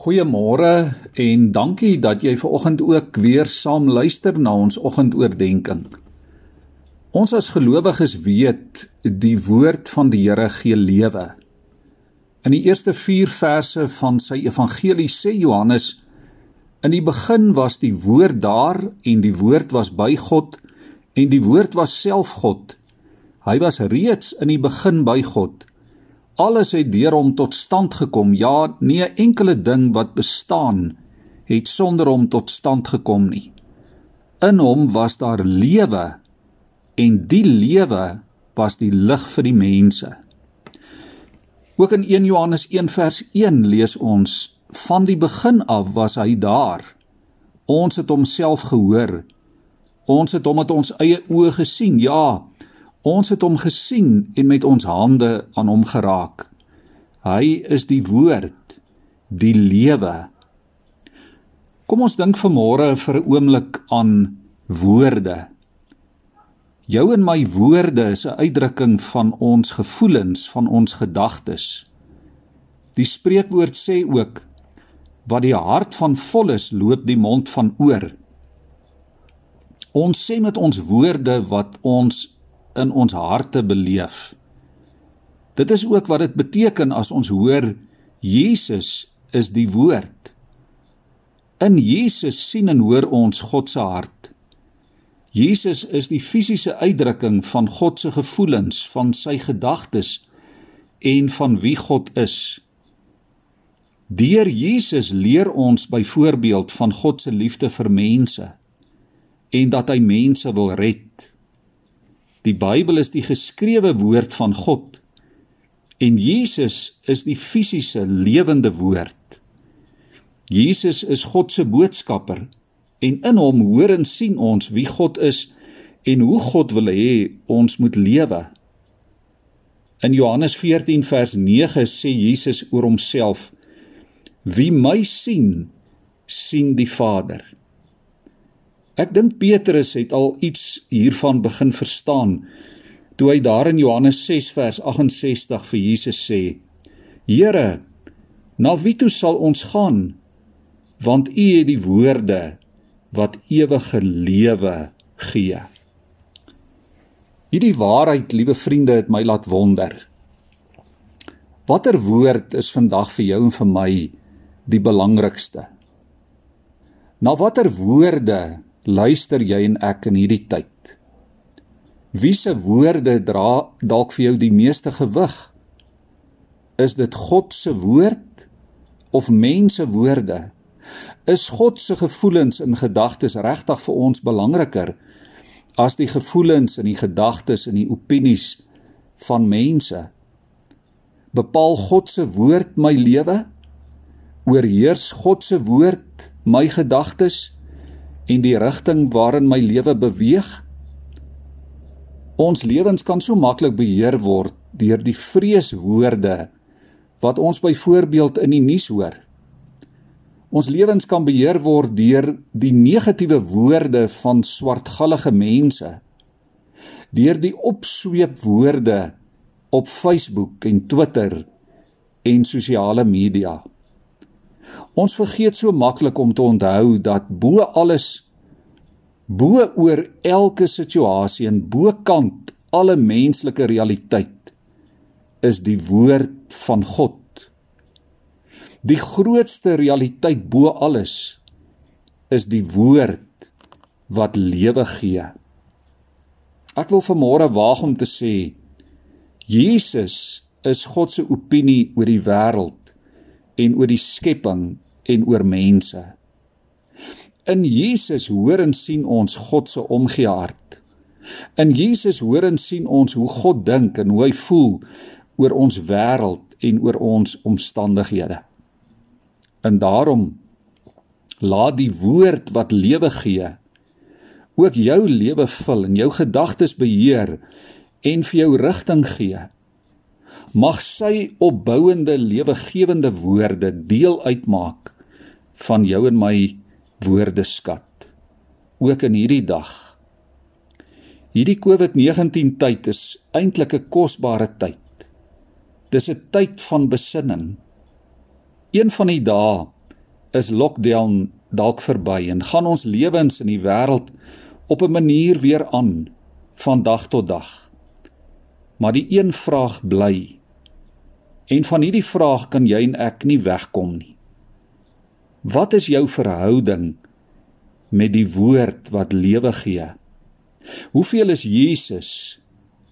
Goeiemôre en dankie dat jy ver oggend ook weer saam luister na ons oggendoordenkings. Ons as gelowiges weet die woord van die Here gee lewe. In die eerste 4 verse van sy evangelie sê Johannes: In die begin was die woord daar en die woord was by God en die woord was self God. Hy was reeds in die begin by God. Alles het deur hom tot stand gekom. Ja, nie 'n enkele ding wat bestaan het sonder hom tot stand gekom nie. In hom was daar lewe en die lewe was die lig vir die mense. Ook in 1 Johannes 1 vers 1 lees ons van die begin af was hy daar. Ons het homself gehoor. Ons het hom met ons eie oë gesien. Ja, Ons het hom gesien en met ons hande aan hom geraak. Hy is die woord, die lewe. Kom ons dink vanmôre vir 'n oomblik aan woorde. Jou en my woorde is 'n uitdrukking van ons gevoelens, van ons gedagtes. Die spreekwoord sê ook wat die hart van vol is, loop die mond van oor. Ons sê met ons woorde wat ons in ons harte beleef. Dit is ook wat dit beteken as ons hoor Jesus is die woord. In Jesus sien en hoor ons God se hart. Jesus is die fisiese uitdrukking van God se gevoelens, van sy gedagtes en van wie God is. Deur Jesus leer ons byvoorbeeld van God se liefde vir mense en dat hy mense wil red. Die Bybel is die geskrewe woord van God en Jesus is die fisiese lewende woord. Jesus is God se boodskapper en in hom hoor en sien ons wie God is en hoe God wil hê ons moet lewe. In Johannes 14 vers 9 sê Jesus oor homself: Wie my sien, sien die Vader. Ek dink Petrus het al iets hiervan begin verstaan toe hy daar in Johannes 6 vers 68 vir Jesus sê: Here, na wie toe sal ons gaan? Want U het die woorde wat ewige lewe gee. Hierdie waarheid, liewe vriende, het my laat wonder. Watter woord is vandag vir jou en vir my die belangrikste? Na watter woorde luister jy en ek in hierdie tyd? Wie se woorde dra dalk vir jou die meeste gewig? Is dit God se woord of mense woorde? Is God se gevoelens en gedagtes regtig vir ons belangriker as die gevoelens en die gedagtes en die opinies van mense? Bepaal God se woord my lewe? Oorheers God se woord my gedagtes? En die rigting waarin my lewe beweeg. Ons lewens kan so maklik beheer word deur die vreeswoorde wat ons byvoorbeeld in die nuus hoor. Ons lewens kan beheer word deur die negatiewe woorde van swartgallige mense. Deur die opsweepwoorde op Facebook en Twitter en sosiale media. Ons vergeet so maklik om te onthou dat bo alles bo oor elke situasie en bokant alle menslike realiteit is die woord van God. Die grootste realiteit bo alles is die woord wat lewe gee. Ek wil vanmôre waag om te sê Jesus is God se opinie oor die wêreld en oor die skepping en oor mense. In Jesus hoor en sien ons God se omgee hart. In Jesus hoor en sien ons hoe God dink en hoe hy voel oor ons wêreld en oor ons omstandighede. En daarom laat die woord wat lewe gee ook jou lewe vul en jou gedagtes beheer en vir jou rigting gee mag sy opbouende lewegewende woorde deel uitmaak van jou en my woordeskat ook in hierdie dag. Hierdie COVID-19 tyd is eintlik 'n kosbare tyd. Dis 'n tyd van besinning. Een van die dae is lockdown dalk verby en gaan ons lewens in die wêreld op 'n manier weer aan van dag tot dag. Maar die een vraag bly. En van hierdie vraag kan jy en ek nie wegkom nie. Wat is jou verhouding met die woord wat lewe gee? Hoeveel is Jesus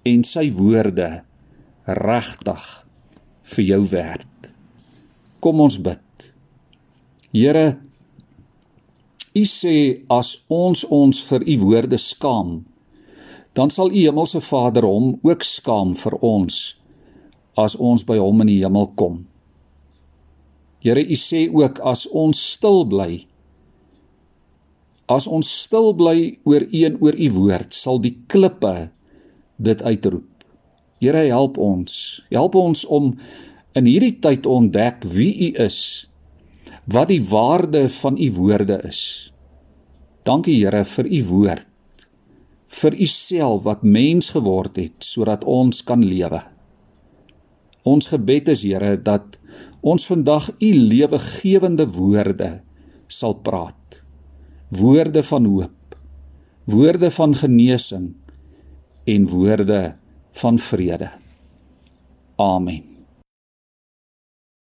en sy woorde regtig vir jou werd? Kom ons bid. Here, U sê as ons ons vir U woorde skaam, dan sal U Hemelse Vader hom ook skaam vir ons as ons by hom in die hemel kom. Here, U sê ook as ons stil bly, as ons stil bly oor U en oor U woord, sal die klippe dit uitroep. Here, help ons. Help ons om in hierdie tyd ontdek wie U is, wat die waarde van U woorde is. Dankie Here vir U woord, vir U self wat mens geword het sodat ons kan lewe. Ons gebed is Here dat ons vandag u lewegewende woorde sal praat. Woorde van hoop, woorde van genesing en woorde van vrede. Amen.